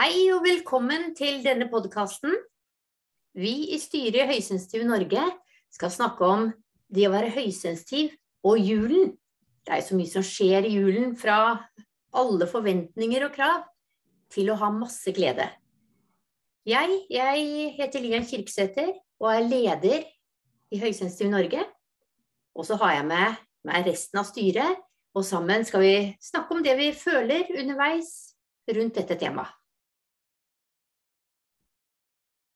Hei og velkommen til denne podkasten. Vi i styret i Høysensitiv Norge skal snakke om det å være høysensitiv og julen. Det er så mye som skjer i julen, fra alle forventninger og krav til å ha masse glede. Jeg, jeg heter Lian Kirksæter og er leder i Høysensitiv Norge. Og så har jeg med meg resten av styret, og sammen skal vi snakke om det vi føler underveis rundt dette temaet.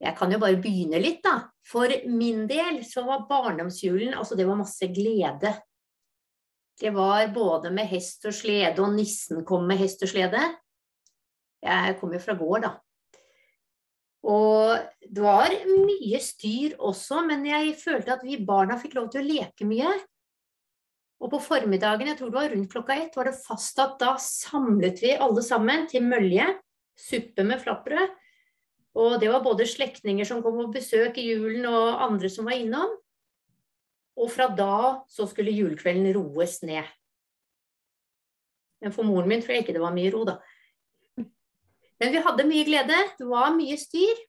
Jeg kan jo bare begynne litt, da. For min del så var barndomsjulen altså det var masse glede. Det var både med hest og slede, og nissen kom med hest og slede. Jeg kom jo fra gård, da. Og det var mye styr også, men jeg følte at vi barna fikk lov til å leke mye. Og på formiddagen, jeg tror det var rundt klokka ett, var det fastsatt da samlet vi alle sammen til mølje, suppe med flatbrød, og det var både slektninger som kom på besøk i julen, og andre som var innom. Og fra da så skulle julekvelden roes ned. Men for moren min tror jeg ikke det var mye ro, da. Men vi hadde mye glede. Det var mye styr.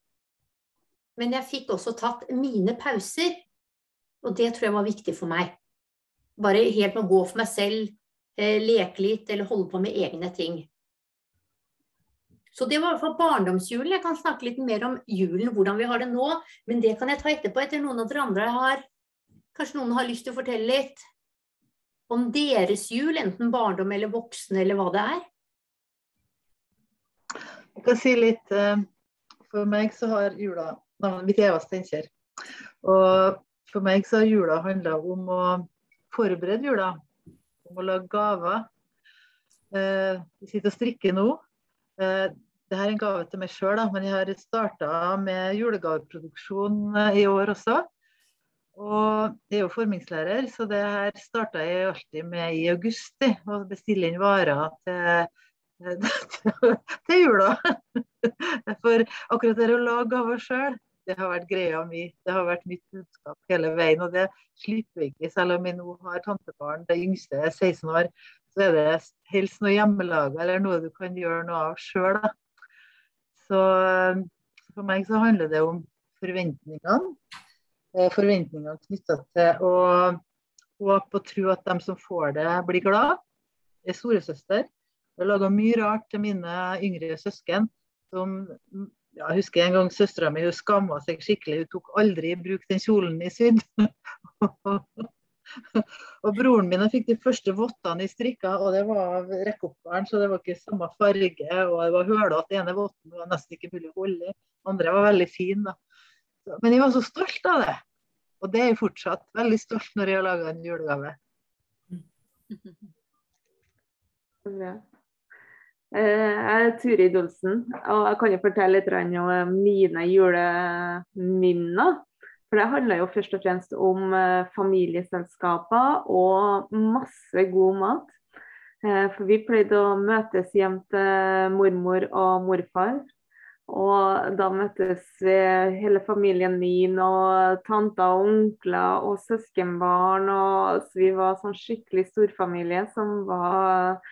Men jeg fikk også tatt mine pauser. Og det tror jeg var viktig for meg. Bare helt med å gå for meg selv, eh, leke litt eller holde på med egne ting. Så det var i hvert fall barndomsjulen. Jeg kan snakke litt mer om julen, hvordan vi har det nå. Men det kan jeg ta etterpå, etter noen av dere andre har Kanskje noen har lyst til å fortelle litt om deres jul, enten barndom eller voksne, eller hva det er? Jeg kan si litt eh, For meg så har jula Navnet mitt er Eva Steinkjer. Og for meg så har jula handla om å forberede jula. Om å lage gaver. Eh, vi sitter og strikker nå. Eh, det er en gave til meg sjøl, men jeg har starta med julegaveproduksjon eh, i år også. Og jeg er jo formingslærer, så det her starta jeg alltid med i august. Å bestille inn varer til, til jula. For akkurat det å lage gaver sjøl, det har vært greia mi. Det har vært mitt budskap hele veien. Og det slipper vi ikke, selv om jeg nå har tantebarn. Det yngste er 16 år. Så er det helst noe hjemmelaga eller noe du kan gjøre noe av sjøl. Så for meg så handler det om forventningene. Eh, forventningene knytta til å håpe og tro at de som får det, blir glad. Jeg er storesøster. Jeg har laga mye rart til mine yngre søsken. Som, ja, jeg husker en gang søstera mi skamma seg skikkelig. Hun tok aldri i bruk den kjolen i sydd. og broren min fikk de første vottene i strikka, og det var av så det var ikke samme farge. Og det var hølete. ene votten var nesten ikke mulig å holde i. andre var veldig fin. Da. Men jeg var så stolt av det. Og det er jeg fortsatt. Veldig stolt når jeg har laga en julegave. Eh, jeg er Turid Olsen, og jeg kan jo fortelle litt om mine juleminner. For det handler jo først og fremst om eh, familieselskaper og masse god mat. Eh, for vi pleide å møtes hjem til mormor og morfar. Og da møttes hele familien min og tanter og onkler og søskenbarn. Og så vi var sånn skikkelig storfamilie som var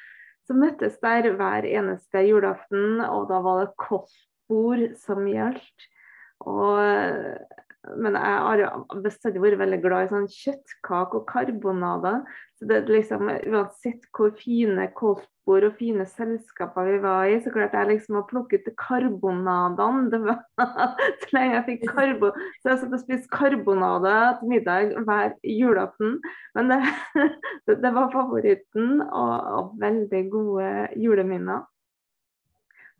som møttes der hver eneste julaften. Og da var det kostbord som gjaldt. Og men jeg har bestandig vært veldig glad i sånn kjøttkake og karbonader. Så det liksom, Uansett hvor fine koldtbord og fine selskaper vi var i, så klarte jeg liksom å plukke ut karbonadene. Det var så lenge jeg fikk karbo, så jeg satt og spiste karbonade til middag hver julaften. Men det, det var favoritten og, og veldig gode juleminner.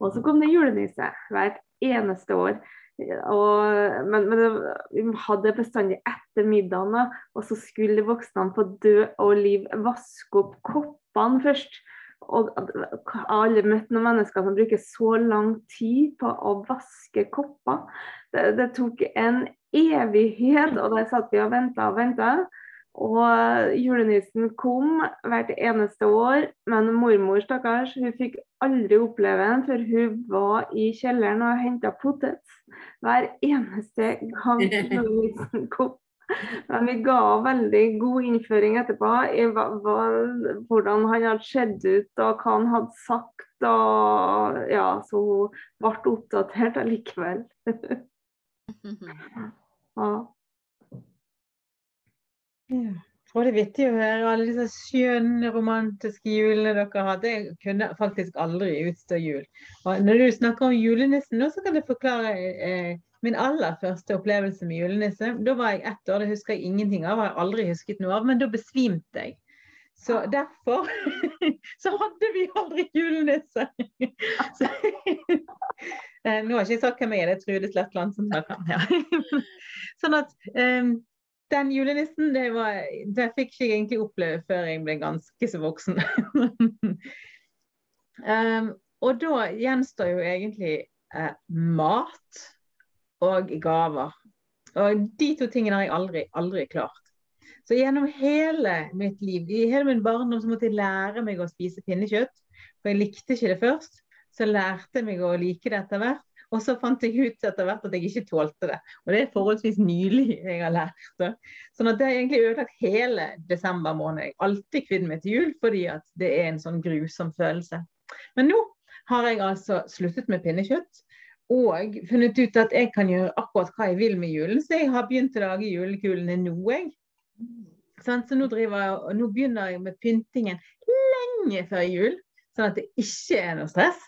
Og så kom det julenisse hvert eneste år. Og, men, men vi hadde bestandig etter middagen, og så skulle voksne på død og liv vaske opp koppene først. Og alle møtt noen mennesker som bruker så lang tid på å vaske kopper. Det, det tok en evighet, og der satt vi og venta og venta. Og julenissen kom hvert eneste år, men mormor stakkars, hun fikk aldri oppleve den før hun var i kjelleren og henta potet hver eneste gang julenissen kom. Men vi ga veldig god innføring etterpå i hva, hva, hvordan han hadde sett ut og hva han hadde sagt og ja, så hun ble oppdatert allikevel. ja. Ja. Og det er vittig å høre alle disse skjønne, romantiske julene dere har Det kunne faktisk aldri utstå jul. Og når du snakker om julenissen nå, så kan jeg forklare eh, min aller første opplevelse med julenisse. Da var jeg ett år, det husker jeg ingenting av. Har aldri husket noe av, men da besvimte jeg. Så derfor så hadde vi aldri julenisse. Så, eh, nå har jeg ikke sagt hvem jeg er, det er Trude Sletland som snakker. her. Sånn at um, den julenissen det, var, det fikk jeg egentlig oppleve før jeg ble ganske så voksen. um, og da gjenstår jo egentlig eh, mat og gaver. Og de to tingene har jeg aldri, aldri klart. Så gjennom hele mitt liv, i hele min barndom, så måtte jeg lære meg å spise pinnekjøtt. For jeg likte ikke det først. Så lærte jeg meg å like det etter hvert. Og så fant jeg ut etter hvert at jeg ikke tålte det. Og det er forholdsvis nylig jeg har lært det. Sånn at det har egentlig ødelagt hele desember måned. Jeg har alltid kvidd meg til jul fordi at det er en sånn grusom følelse. Men nå har jeg altså sluttet med pinnekjøtt. Og funnet ut at jeg kan gjøre akkurat hva jeg vil med julen. Så jeg har begynt å lage julekulene nå, jeg. Så nå, jeg, nå begynner jeg med pyntingen lenge før jul. Sånn at det ikke er noe stress.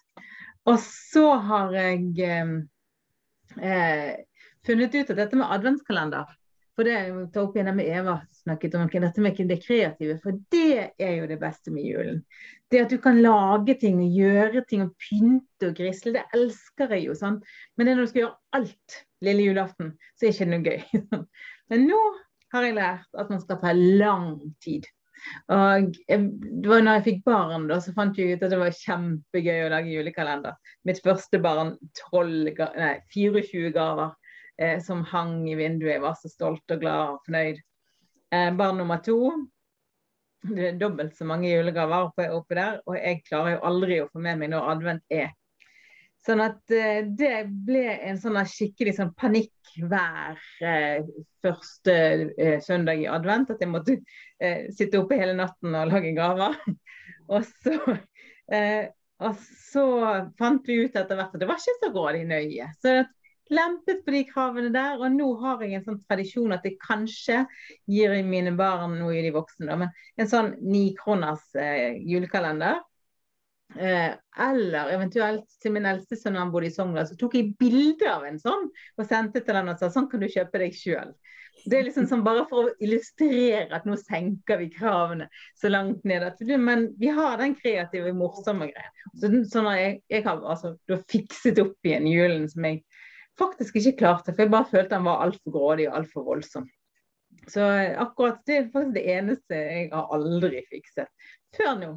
Og så har jeg eh, funnet ut at dette med adventskalender For det jeg tar opp igjen med Eva snakket om, dette med det kreative. For det er jo det beste med julen. Det at du kan lage ting og gjøre ting og pynte og grisle, det elsker jeg jo. sånn. Men når du skal gjøre alt lille julaften, så er det ikke noe gøy. Men nå har jeg lært at man skal ta lang tid. Og det var når jeg fikk barn, da, så fant jeg ut at det var kjempegøy å lage julekalender. Mitt første barn 12, nei, 24 gaver eh, som hang i vinduet. Jeg var så stolt og glad og fornøyd. Eh, barn nummer to det er dobbelt så mange julegaver oppe der. Og jeg klarer jo aldri å få med meg når advent er. Sånn at eh, det ble en sånn skikkelig sånn panikk hver eh, første eh, søndag i advent. At jeg måtte sitte oppe hele natten og lage gaver. og, så, og så fant vi ut etter hvert at det var ikke så grådig nøye. Så jeg lempet på de kravene der, og nå har jeg en sånn tradisjon at jeg kanskje gir mine barn, nå er de voksne, men en sånn nikroners eh, julekalender eller eventuelt til min eldste sønn han bodde i Sogndal, så tok jeg bilde av en sånn og sendte til den og sa sånn kan du kjøpe deg sjøl. Det er liksom sånn bare for å illustrere at nå senker vi kravene så langt ned. At, men vi har den kreative, morsomme greia. Så, at jeg, jeg har altså, fikset opp igjen julen som jeg faktisk ikke klarte, for jeg bare følte han var altfor grådig og altfor voldsom. Så akkurat det er faktisk det eneste jeg har aldri fikset. Før nå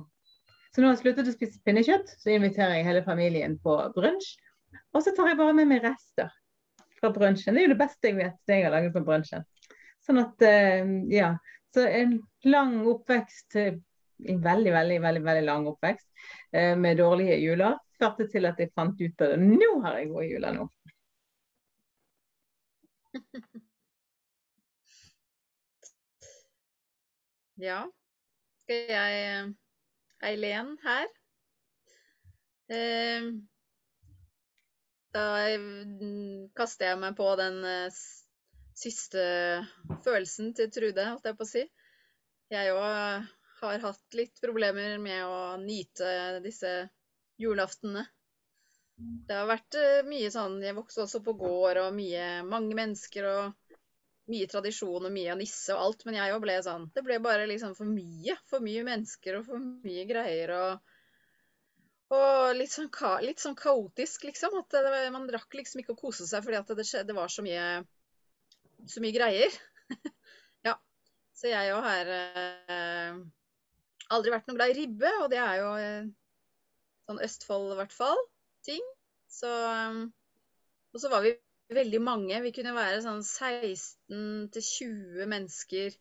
så når jeg sluttet å spise pinnekjøtt, så inviterer jeg hele familien på brunsj. Og så tar jeg bare med meg rester fra brunsjen. Det er jo det beste jeg vet, det jeg har laget på brunsjen. Sånn at, uh, ja. Så en lang oppvekst, en veldig, veldig, veldig, veldig lang oppvekst uh, med dårlige juler, førte til at jeg fant ut av. Nå har jeg gode juler nå. Ja. Skal jeg Eileen her. Eh, da kaster jeg meg på den eh, siste følelsen til Trude, holdt jeg på å si. Jeg òg har hatt litt problemer med å nyte disse julaftene. Det har vært eh, mye sånn Jeg vokste også på gård og mye, mange mennesker og mye tradisjon og mye av nisse og alt, men jeg òg ble sånn Det ble bare liksom for mye. For mye mennesker og for mye greier og og litt sånn, litt sånn kaotisk, liksom. At det, man rakk liksom ikke å kose seg fordi at det, det var så mye, så mye greier. ja. Så jeg òg har eh, aldri vært noe glad i ribbe, og det er jo eh, sånn Østfold i hvert fall, ting. Så um, Og så var vi veldig mange. Vi kunne være sånn 16-20 mennesker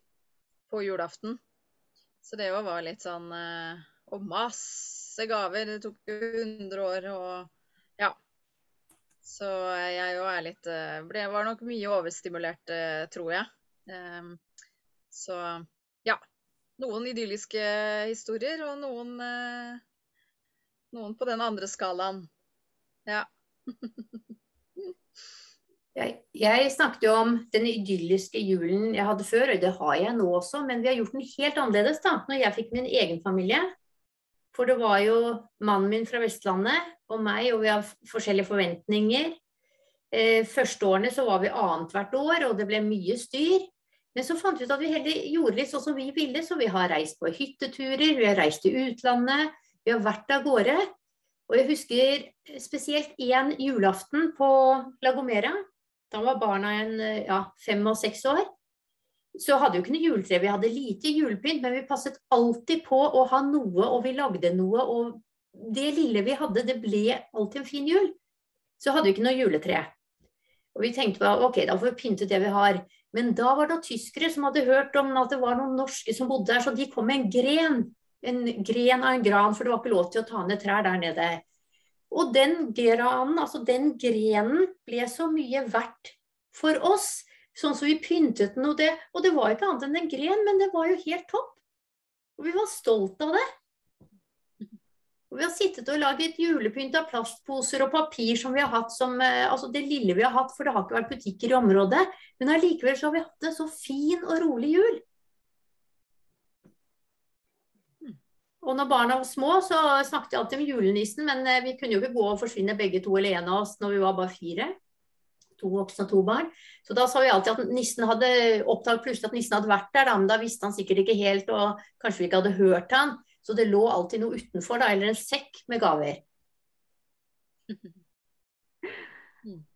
på julaften. Så det òg var litt sånn eh, Og masse gaver. Det tok jo 100 år og ja. Så jeg òg er litt eh, ble, Var nok mye overstimulert, eh, tror jeg. Ehm, så ja. Noen idylliske historier og noen Noen på den andre skalaen. Ja. Jeg, snakket jo om den idylliske julen jeg hadde før, og det har jeg nå også, men vi har gjort den helt annerledes da, når jeg fikk min egen familie. For det var jo mannen min fra Vestlandet og meg, og vi har forskjellige forventninger. Eh, første årene så var vi annethvert år, og det ble mye styr. Men så fant vi ut at vi heller gjorde litt sånn som vi ville, så vi har reist på hytteturer, vi har reist til utlandet, vi har vært av gårde. Og jeg husker spesielt én julaften på Lagomera. Da var barna en, ja, fem og seks år. Så hadde jo ikke noe juletre. Vi hadde lite julepynt, men vi passet alltid på å ha noe, og vi lagde noe. Og det lille vi hadde, det ble alltid en fin jul. Så hadde vi ikke noe juletre. Og vi tenkte på ok, da får vi pynte det vi har. Men da var det tyskere som hadde hørt om at det var noen norske som bodde der, så de kom med en gren. En gren av en gran, for det var ikke lov til å ta ned trær der nede. Og den granen, altså den grenen, ble så mye verdt for oss. Sånn som vi pyntet den, og det, og det var ikke annet enn en gren, men det var jo helt topp. Og vi var stolt av det. Og vi har sittet og laget julepynt av plastposer og papir som vi har hatt som Altså det lille vi har hatt, for det har ikke vært butikker i området. Men allikevel så har vi hatt en så fin og rolig jul. Og når barna var små, så snakket jeg alltid om julenissen, men eh, vi kunne jo ikke gå og forsvinne begge to eller en av oss når vi var bare fire. To voksne og to barn. Så da sa vi alltid at nissen hadde oppdaget plutselig at nissen hadde vært der, da, men da visste han sikkert ikke helt, og kanskje vi ikke hadde hørt han. Så det lå alltid noe utenfor, da, eller en sekk med gaver.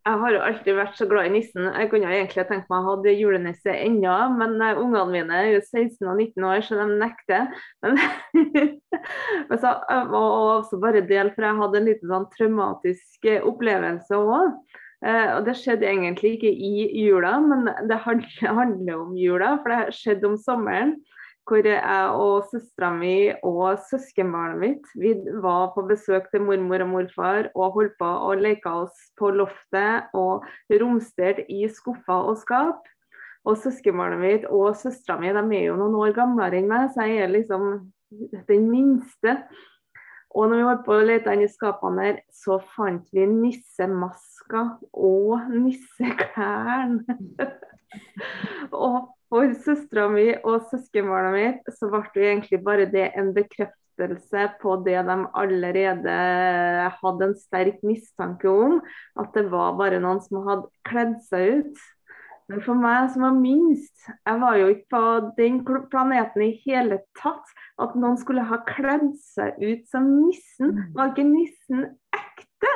Jeg har jo alltid vært så glad i nissen. Jeg kunne egentlig tenkt meg å ha julenisse ennå, men uh, ungene mine er jo 16 og 19 år, så de nekter. Men, men så, og også bare del, for jeg hadde en liten sånn traumatisk eh, opplevelse òg. Eh, og Det skjedde egentlig ikke i jula, men det handler om jula, for det skjedde om sommeren hvor jeg og søstera mi og søskenbarnet mitt vi var på besøk til mormor og morfar og holdt på å leke oss på loftet og romsterte i skuffer og skap. Og søskenbarnet mitt og søstera mi de er jo noen år gamlere enn meg, så jeg er liksom den minste. Og når vi holdt på å lete i skapene der, så fant vi nissemasker og nisseklærne. og for søstera mi og søskenbarna mine så ble det egentlig bare det en bekreftelse på det de allerede hadde en sterk mistanke om, at det var bare noen som hadde kledd seg ut. Men for meg som var minst, jeg var jo ikke på den planeten i hele tatt, at noen skulle ha kledd seg ut som nissen. Mm. Var ikke nissen ekte?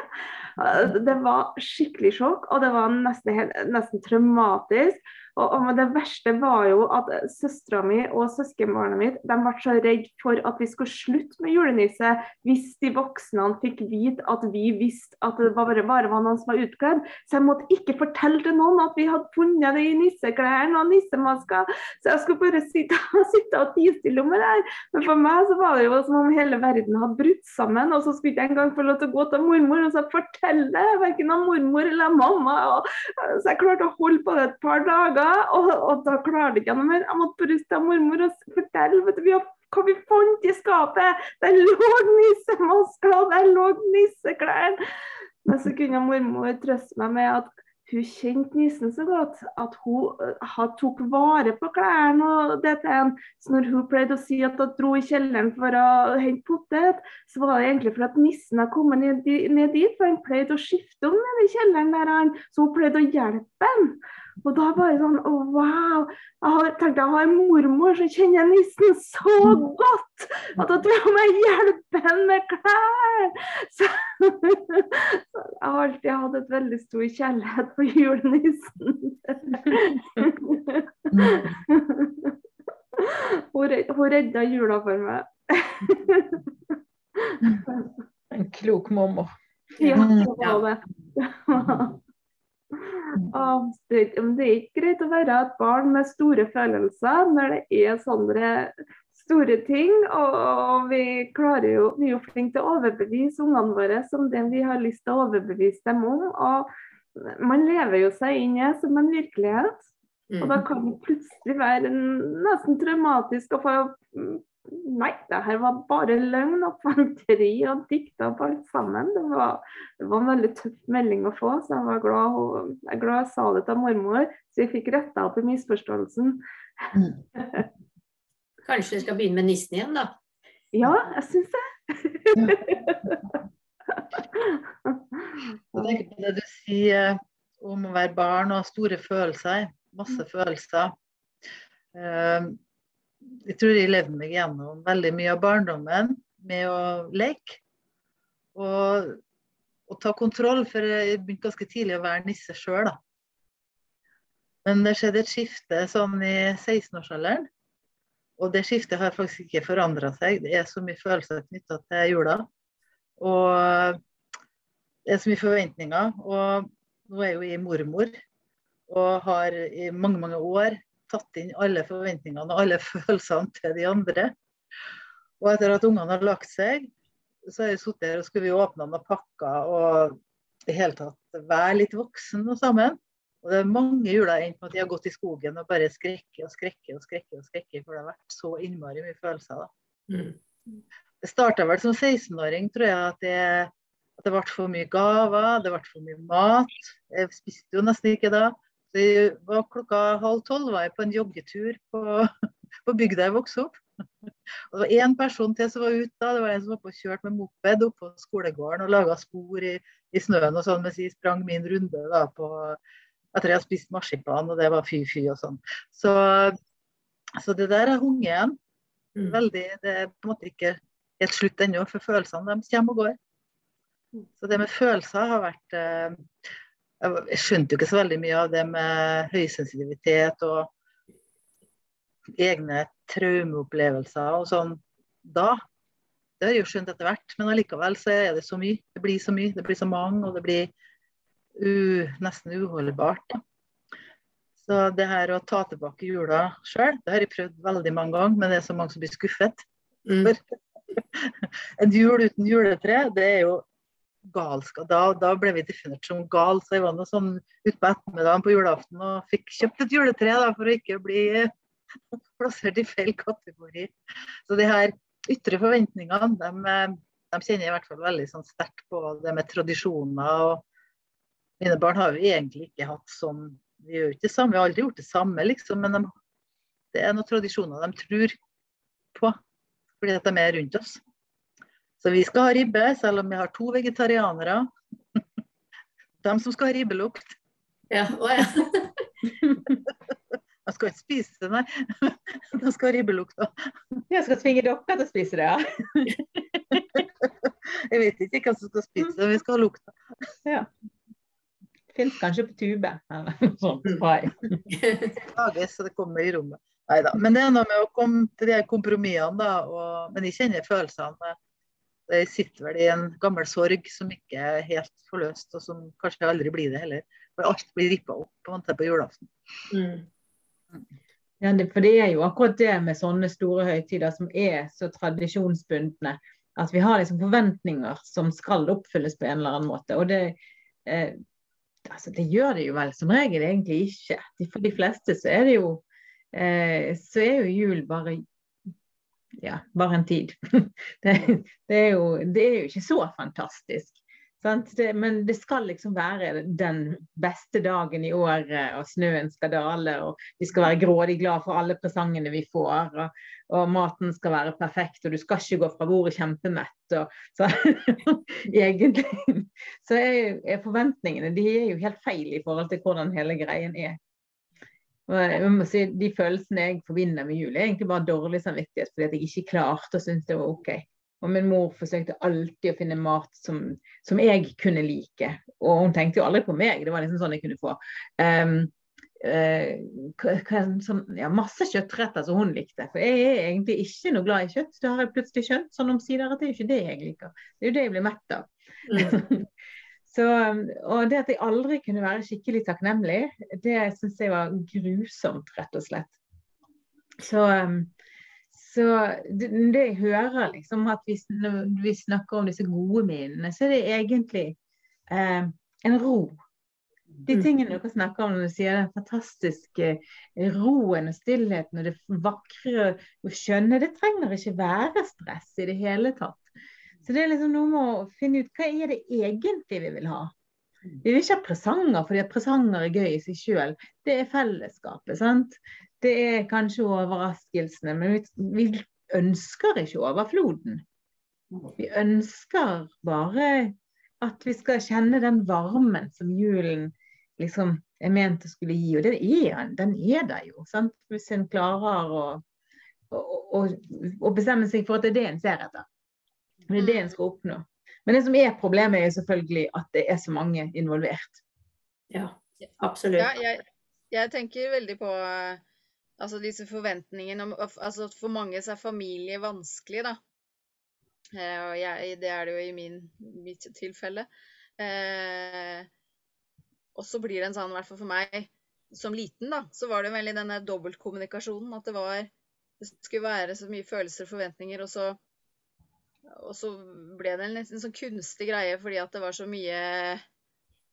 Det var skikkelig sjokk, og det var nesten, nesten traumatisk. Og, og, det verste var jo at søstera mi og søskenbarnet mitt de ble så redd for at vi skulle slutte med julenisse hvis de voksne fikk vite at vi visste at det bare, bare var noen som var utkledd. Så jeg måtte ikke fortelle til noen at vi hadde funnet det i nisseklærne og nissemasker. Så jeg skulle bare sitte, sitte og tie stille om det der. Men for meg så var det jo som om hele verden hadde brutt sammen. Og så skulle jeg ikke engang få lov til å gå til mormor og så fortelle det, verken av mormor eller mamma. Og, så jeg klarte å holde på det et par dager og, og, da klarte jeg ikke noe mer. Jeg måtte bare av mormor og fortelle vet du, vi har, hva vi fant i skapet. Der lå nissemasker, og der lå nisseklær. Men så kunne mormor trøste meg med at hun kjente nissen så godt at hun uh, tok vare på klærne. og dette. Så når hun pleide å si at hun dro i kjelleren for å hente potet, så var det egentlig for at nissen hadde kommet ned, ned, dit, for han pleide å skifte om nede i kjelleren der, så hun pleide å hjelpe ham. Og da bare sånn oh, Wow! Jeg har tenkte jeg har en mormor som kjenner nissen så godt at hun tror jeg må hjelpe henne med klær! Så, så, jeg har alltid hatt et veldig stor kjærlighet for julenissen. hun, hun redda jula for meg. En klok mormor. Ja, det var det. Og det, det er ikke greit å være et barn med store følelser når det er sånne store ting. Og, og vi klarer jo, vi er jo flinke til å overbevise ungene våre som det vi har lyst til å overbevise dem om. Og man lever jo seg inn i som en virkelighet. Og da mm. kan det plutselig være nesten traumatisk å få Nei, det her var bare løgn og fanteri og dikta opp alt sammen. Det var, det var, en veldig tøff melding å få, så jeg var glad jeg er glad jeg sa det til mormor, så vi fikk retta opp i misforståelsen. Mm. Kanskje du skal begynne med nissen igjen, da? Ja, jeg syns det. jeg på det du sier om å være barn og store følelser. Masse følelser. Uh, jeg tror jeg levde meg gjennom veldig mye av barndommen med å leke. Og, og ta kontroll, for jeg begynte ganske tidlig å være nisse sjøl, da. Men det skjedde et skifte sånn i 16-årsalderen. Og det skiftet har faktisk ikke forandra seg. Det er så mye følelser knytta til jula. Og det er så mye forventninger. Og nå er jeg jo jeg mormor og har i mange, mange år tatt inn alle forventningene og alle følelsene til de andre. Og etter at ungene har lagt seg, så har jeg sittet her og skulle vi åpne og pakker og i hele tatt være litt voksen og sammen. Og det er mange juler endt med at de har gått i skogen og bare skrekker og skrekker og skrekker. og skrekker, For det har vært så innmari mye følelser. da. Mm. Det starta vel som 16-åring, tror jeg, at det, at det ble for mye gaver, det ble for mye mat. Jeg spiste jo nesten ikke da. Det var klokka halv tolv var jeg på en joggetur på, på bygda jeg vokste opp. Og det var én person til som var ute da. Det var en som var på kjørt med moped oppå på skolegården og laga spor i, i, snøen og sånn mens jeg sprang min runde da på etter jeg hadde spist marsipan, og det var fy-fy og sånn. Så, så, det der har hunget igjen. Mm. Veldig, Det er på en måte ikke helt slutt ennå, for følelsene de kommer og går. Så det med følelser har vært eh, jeg skjønte jo ikke så veldig mye av det med høysensitivitet og egne traumeopplevelser og sånn da. Det har jeg jo skjønt etter hvert, men allikevel så er det så mye. Det blir så mye, det blir så mange, og det blir u, nesten uholdbart. Da. Så det her å ta tilbake jula sjøl, det har jeg prøvd veldig mange ganger, men det er så mange som blir skuffet. Mm. en jul uten juletre, det er jo galskap. Da, da, ble vi definert som gal. Så jeg var noe sånn utpå ettermiddagen på julaften og fikk kjøpt et juletre da, for å ikke bli plassert i feil kategori. Så de her ytre forventningene, de, de kjenner jeg i hvert fall veldig sånn sterkt på det med tradisjoner. og Mine barn har jo egentlig ikke hatt sånn Vi gjør ikke det samme, vi har aldri gjort det samme, liksom, men de, det er noen tradisjoner de tror på fordi at de er rundt oss. Så vi skal ha ribbe, selv om vi har to vegetarianere. De som skal ha ribbelukt. Ja, å ja. Jeg skal ikke spise det, nei. De skal ha ribbelukt òg. Jeg skal tvinge dere til å spise det, ja. Jeg vet ikke hvem som skal spise det, vi skal ha lukta. Ja. Fins kanskje på tube eller sånn spray. Lages så det kommer i rommet. Nei da. Men det er noe med å komme til de kompromissene, da. Og, men jeg kjenner følelsene jeg sitter vel i en gammel sorg som ikke er helt forløst, og som kanskje aldri blir det heller. For alt blir rippa opp på, julaften. Mm. Ja, for det er jo akkurat det med sånne store høytider som er så tradisjonsbundne. At vi har liksom forventninger som skal oppfylles på en eller annen måte. Og det, eh, altså det gjør det jo vel som regel egentlig ikke. For de fleste så er det jo eh, så er jo jul bare ja, bare en tid. Det, det, er jo, det, er jo, ikke så fantastisk. Det, men det skal liksom være den beste dagen i året, og snøen skal dale, og vi skal være grådig glad for alle presangene vi får, og, og, maten skal være perfekt, og du skal ikke gå fra bordet kjempemett. Og, så egentlig så er, er forventningene de er jo helt feil i forhold til hvordan hele greien er. Si, de følelsene jeg forbinder med jul, er egentlig bare dårlig samvittighet fordi jeg ikke klarte å synes det var OK. Og min mor forsøkte alltid å finne mat som, som, jeg kunne like. Og hun tenkte jo aldri på meg, det var liksom sånn jeg kunne få. Um, uh, sånn, ja, masse kjøttretter som hun likte. For jeg er egentlig ikke noe glad i kjøtt. Det har jeg plutselig skjønt sånn omsider at det er jo ikke det jeg liker. Det er jo det jeg blir mett av. Mm. Så, og det at jeg aldri kunne være skikkelig takknemlig, det syns jeg var grusomt, rett og slett. Så, så det, det, jeg hører liksom at vi, når vi snakker om disse gode minnene, så er det egentlig eh, en ro. De tingene dere snakker om når du sier den fantastiske roen og stillheten og det vakre og skjønne, det trenger ikke være stress i det hele tatt. Så det er liksom noe med å finne ut hva er det egentlig vi vil ha. Vi vil ikke ha presanger fordi presanger er gøy i seg sjøl. Det er fellesskapet. sant? Det er kanskje overraskelsene, men vi, vi ønsker ikke overfloden. Vi ønsker bare at vi skal kjenne den varmen som julen liksom er ment å skulle gi. Og den er, den er der jo, sant? hvis en klarer å, å, å, å bestemme seg for at det er det en ser etter. Det er det en skal oppnå. Men det som er problemet, er selvfølgelig at det er så mange involvert. Ja, absolutt. Ja, jeg, jeg tenker veldig på altså disse forventningene om altså For mange så er familie vanskelig, da. Eh, og jeg, det er det jo i min, mitt tilfelle. Eh, og så blir det en sånn, i hvert fall for meg som liten, da, så var det veldig denne dobbeltkommunikasjonen. At det var Det skulle være så mye følelser og forventninger, og så og så ble det en nesten sånn kunstig greie fordi at det var så mye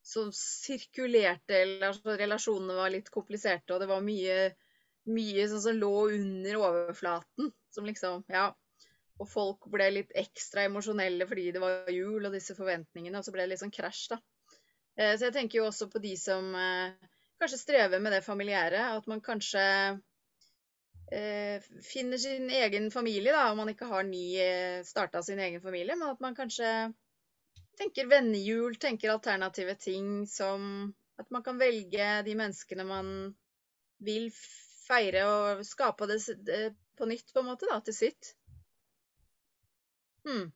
som sirkulerte, eller altså relasjonene var litt kompliserte, og det var mye, mye sånn som lå under overflaten. Som liksom, ja. Og folk ble litt ekstra emosjonelle fordi det var jul og disse forventningene, og så ble det litt sånn krasj, da. Eh, så jeg tenker jo også på de som eh, kanskje strever med det familiære, at man kanskje finner sin egen familie, da, om man ikke har ny eh, starta sin egen familie, men at man kanskje tenker vennehjul, tenker alternative ting som at man kan velge de menneskene man vil feire og skape det på nytt, på en måte, da, til sitt. Hmm.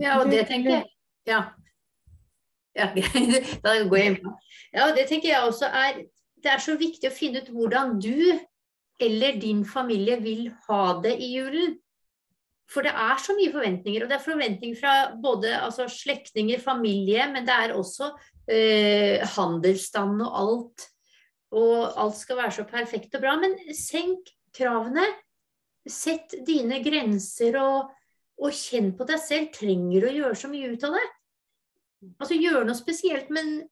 Ja, og det tenker jeg Ja. ja. Ja, det tenker jeg også er Det er så viktig å finne ut hvordan du eller din familie vil ha det i julen. For det er så mye forventninger. Og det er forventninger fra både altså, slektninger, familie, men det er også eh, handelsstand og alt. Og alt skal være så perfekt og bra. Men senk kravene. Sett dine grenser og, og kjenn på deg selv. Trenger du å gjøre så mye ut av det? Altså gjør noe spesielt. Men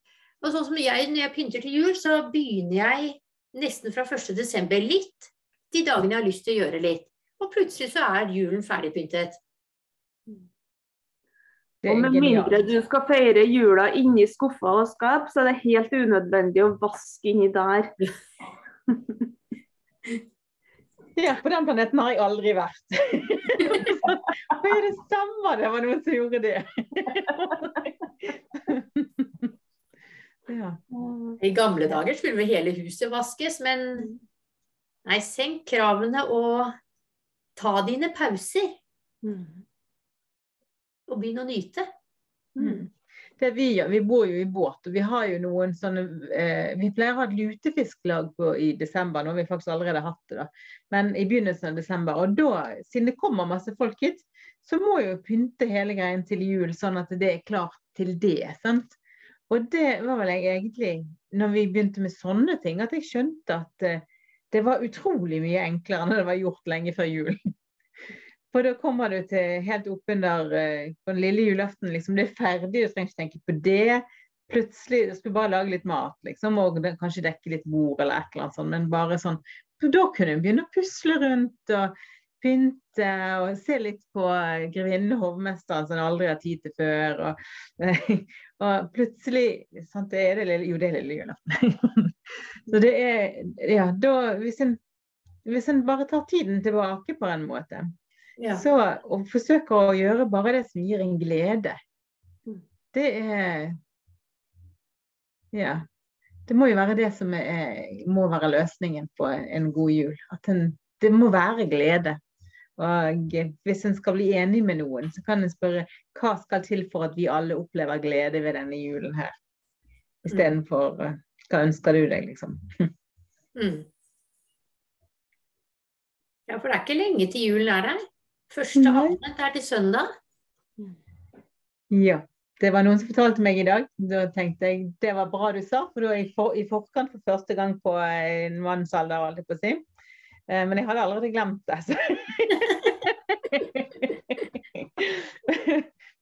sånn som jeg, når jeg pynter til jul, så begynner jeg nesten fra 1.12. litt de dagene jeg har lyst til å gjøre litt. Og plutselig så er julen ferdigpyntet. Og med mindre du skal feire jula inni skuffer og skap, så er det helt unødvendig å vaske inni der. ja, på den planeten har jeg aldri vært. det er det samme det var noen som gjorde det? Ja. I gamle dager skulle vel hele huset vaskes, men nei, senk kravene og ta dine pauser. Mm. Og begynn å nyte. Mm. Det vi vi bor jo i båt, og vi har jo noen sånne eh, Vi pleier å ha et lutefisklag på, i desember, nå har vi faktisk allerede hatt det, da. Men i begynnelsen av desember. Og da, siden det kommer masse folk hit, så må jo pynte hele greien til jul, sånn at det er klart til det. sant? Og det var vel jeg egentlig, når vi begynte med sånne ting, at jeg skjønte at uh, det var utrolig mye enklere når det var gjort lenge før jul. For da kommer du til helt oppunder uh, på den lille julaften, liksom, det er ferdig, du trenger ikke tenke på det. Plutselig du skulle bare lage litt mat, liksom, og kanskje dekke litt bord eller et eller annet sånt. Men bare sånn Da kunne en begynne å pusle rundt og pynte og se litt på grevinnen hovmesteren som han aldri har tid til før. Og, og plutselig sant, det er det lille, Jo, det er lille julaften. Så det er Ja, da hvis en, hvis en bare tar tiden tilbake på en måte, ja. så og forsøker å gjøre bare det som gir en glede, det er Ja. Det må jo være det som er, må være løsningen på en god jul. At en, det må være glede. Og hvis en skal bli enig med noen, så kan en spørre hva skal til for at vi alle opplever glede ved denne julen her? Istedenfor eh, hva ønsker du deg, liksom. Mm. Ja, for det er ikke lenge til julen er her. Første advent er til søndag. Ja. Det var noen som fortalte meg i dag. Da tenkte jeg det var bra du sa, for da er jeg for, i forkant for første gang på en mannsalder, holdt jeg på å si. Eh, men jeg hadde allerede glemt det. Så.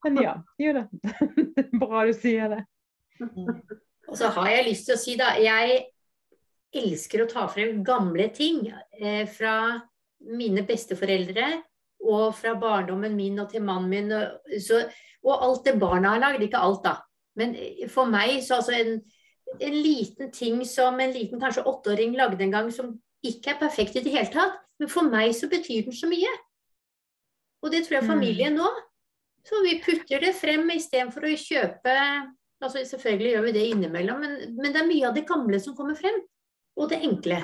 Men ja, jo da. Bra du sier det. Og så har jeg lyst til å si, da Jeg elsker å ta frem gamle ting eh, fra mine besteforeldre og fra barndommen min og til mannen min. Og, så, og alt det barna har lagd. Ikke alt, da. Men eh, for meg så altså en, en liten ting som en liten kanskje åtteåring lagde en gang, som ikke er perfekt i det hele tatt, men for meg så betyr den så mye. Og det tror jeg Mm. familien nå. Så vi putter det frem istedenfor å kjøpe altså Selvfølgelig gjør vi det innimellom, men, men det er mye av det gamle som kommer frem. Og det enkle.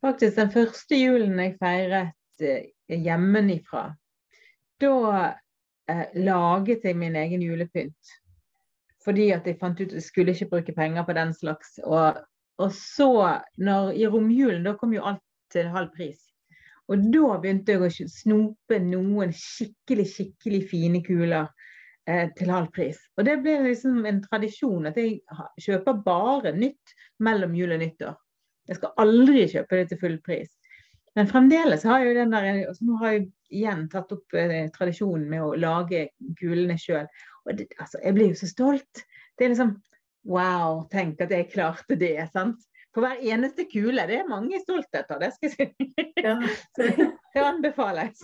Faktisk den første julen jeg feiret eh, hjemmefra, da eh, laget jeg min egen julepynt. Fordi at jeg fant ut at jeg skulle ikke bruke penger på den slags. Og, og så, når, i romjulen, da kom jo alt til halv pris. Og da begynte jeg å snope noen skikkelig, skikkelig fine kuler eh, til halv pris. Og det ble liksom en tradisjon at jeg kjøper bare nytt mellom jul og nyttår. Jeg skal aldri kjøpe det til full pris. Men fremdeles har jeg jo den der, altså nå har jeg igjen tatt opp eh, tradisjonen med å lage kulene sjøl. Og det, altså, jeg blir jo så stolt. Det er liksom Wow, tenk at jeg klarte det. sant? For hver eneste kule. Det er mange stoltheter, det skal jeg si. Ja. Så det anbefales.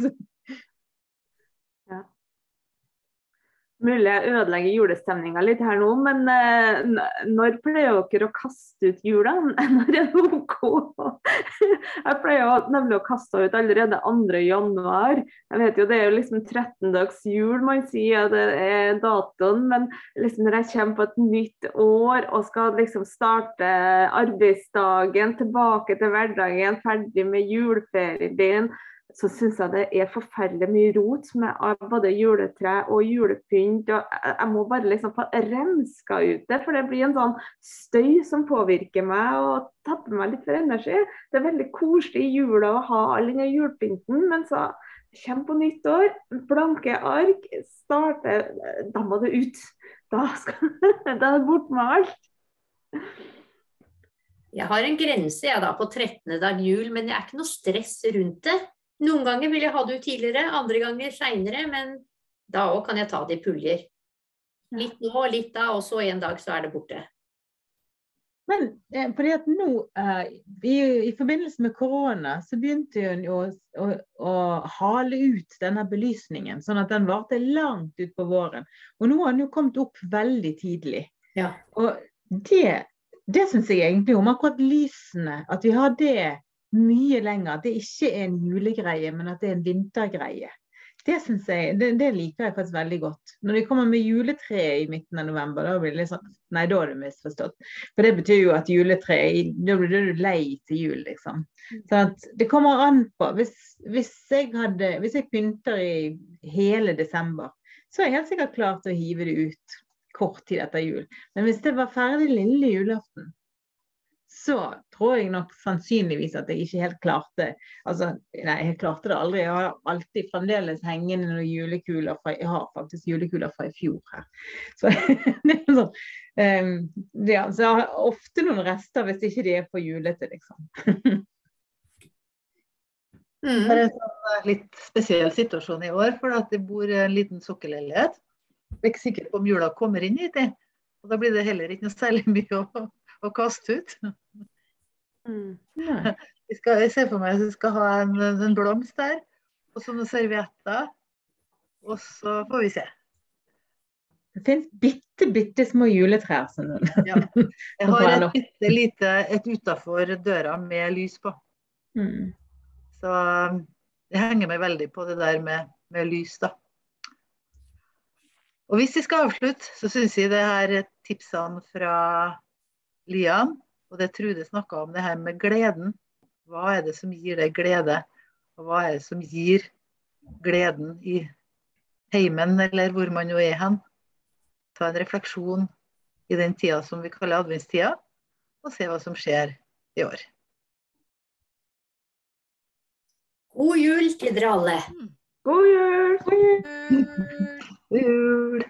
Mulig jeg ødelegger julestemninga litt her nå, men eh, når pleier dere å kaste ut jula? Når er det OK? Jeg pleier nemlig å kaste ut allerede 2. januar. Jeg vet jo det er jo liksom 13 dags jul man sier det er datoen, men liksom når jeg kommer på et nytt år og skal liksom starte arbeidsdagen, tilbake til hverdagen, ferdig med juleferien, så syns jeg det er forferdelig mye rot med både juletre og julepynt. og Jeg jeg må bare liksom få renska ut det, for det blir en sånn støy som påvirker meg og tapper meg litt for energi. Det er veldig koselig i jula å ha all denne julepynten, men så kommer på nyttår, blanke ark, starter Da må det ut. Da, skal, da er det bort med alt. Jeg har en grense jeg da på 13. dag jul, men det er ikke noe stress rundt det. Noen ganger vil jeg ha det ut tidligere, andre ganger seinere, men da òg kan jeg ta det i puljer. Litt nå, litt da, og så en dag så er det borte. Men eh, fordi at nå, eh, i, i forbindelse med korona, så begynte hun jo å, å, å hale ut denne belysningen, sånn at den varte langt ut på våren. Og nå har den jo kommet opp veldig tidlig. Ja. Og det, det syns jeg egentlig om akkurat lysene, at vi har det mye lenger. At det ikke er en julegreie, men at det er en vintergreie. Det, jeg, det, det liker jeg faktisk veldig godt. Når de kommer med juletre i midten av november, da blir det litt sånn Nei, da har du misforstått. For det betyr jo at juletre Da blir du lei til jul, liksom. Så det kommer an på. Hvis, hvis, jeg hadde, hvis jeg pynter i hele desember, så er jeg helt sikkert klart å hive det ut kort tid etter jul. Men hvis det var ferdig lille julaften, så tror jeg nok sannsynligvis at jeg ikke helt klarte Altså, nei, jeg klarte det aldri. Jeg har alltid fremdeles hengende noen julekuler fra Jeg har faktisk julekuler fra i fjor her. Så det er sånn um, ja, Så jeg har ofte noen rester hvis ikke de er for julete, liksom. Det Mm. er en sånn eh, litt spesiell situasjon i år, for at det bor en liten sokkelleilighet. Jeg er ikke sikker på om jula kommer inn hit. det. Og Da blir det heller ikke noe særlig mye å, å kaste ut. Mm. Jeg, skal, jeg ser for meg at jeg skal ha en, en blomst der, og så noen servietter. Og så får vi se. Det finnes bitte, bitte små juletrær. Sånn. Ja. Jeg har et bitte lite et utafor døra med lys på. Mm. Så jeg det henger meg veldig på det der med, med lys, da. Og hvis vi skal avslutte, så syns jeg det her tipsene fra Lian, og det Trude snakka om, det her med gleden. Hva er det som gir deg glede? Og hva er det som gir gleden i heimen, eller hvor man jo er hen? Ta en refleksjon i den tida som vi kaller adventstida, og se hva som skjer i år. God jul til dere alle. God jul! God jul. God jul!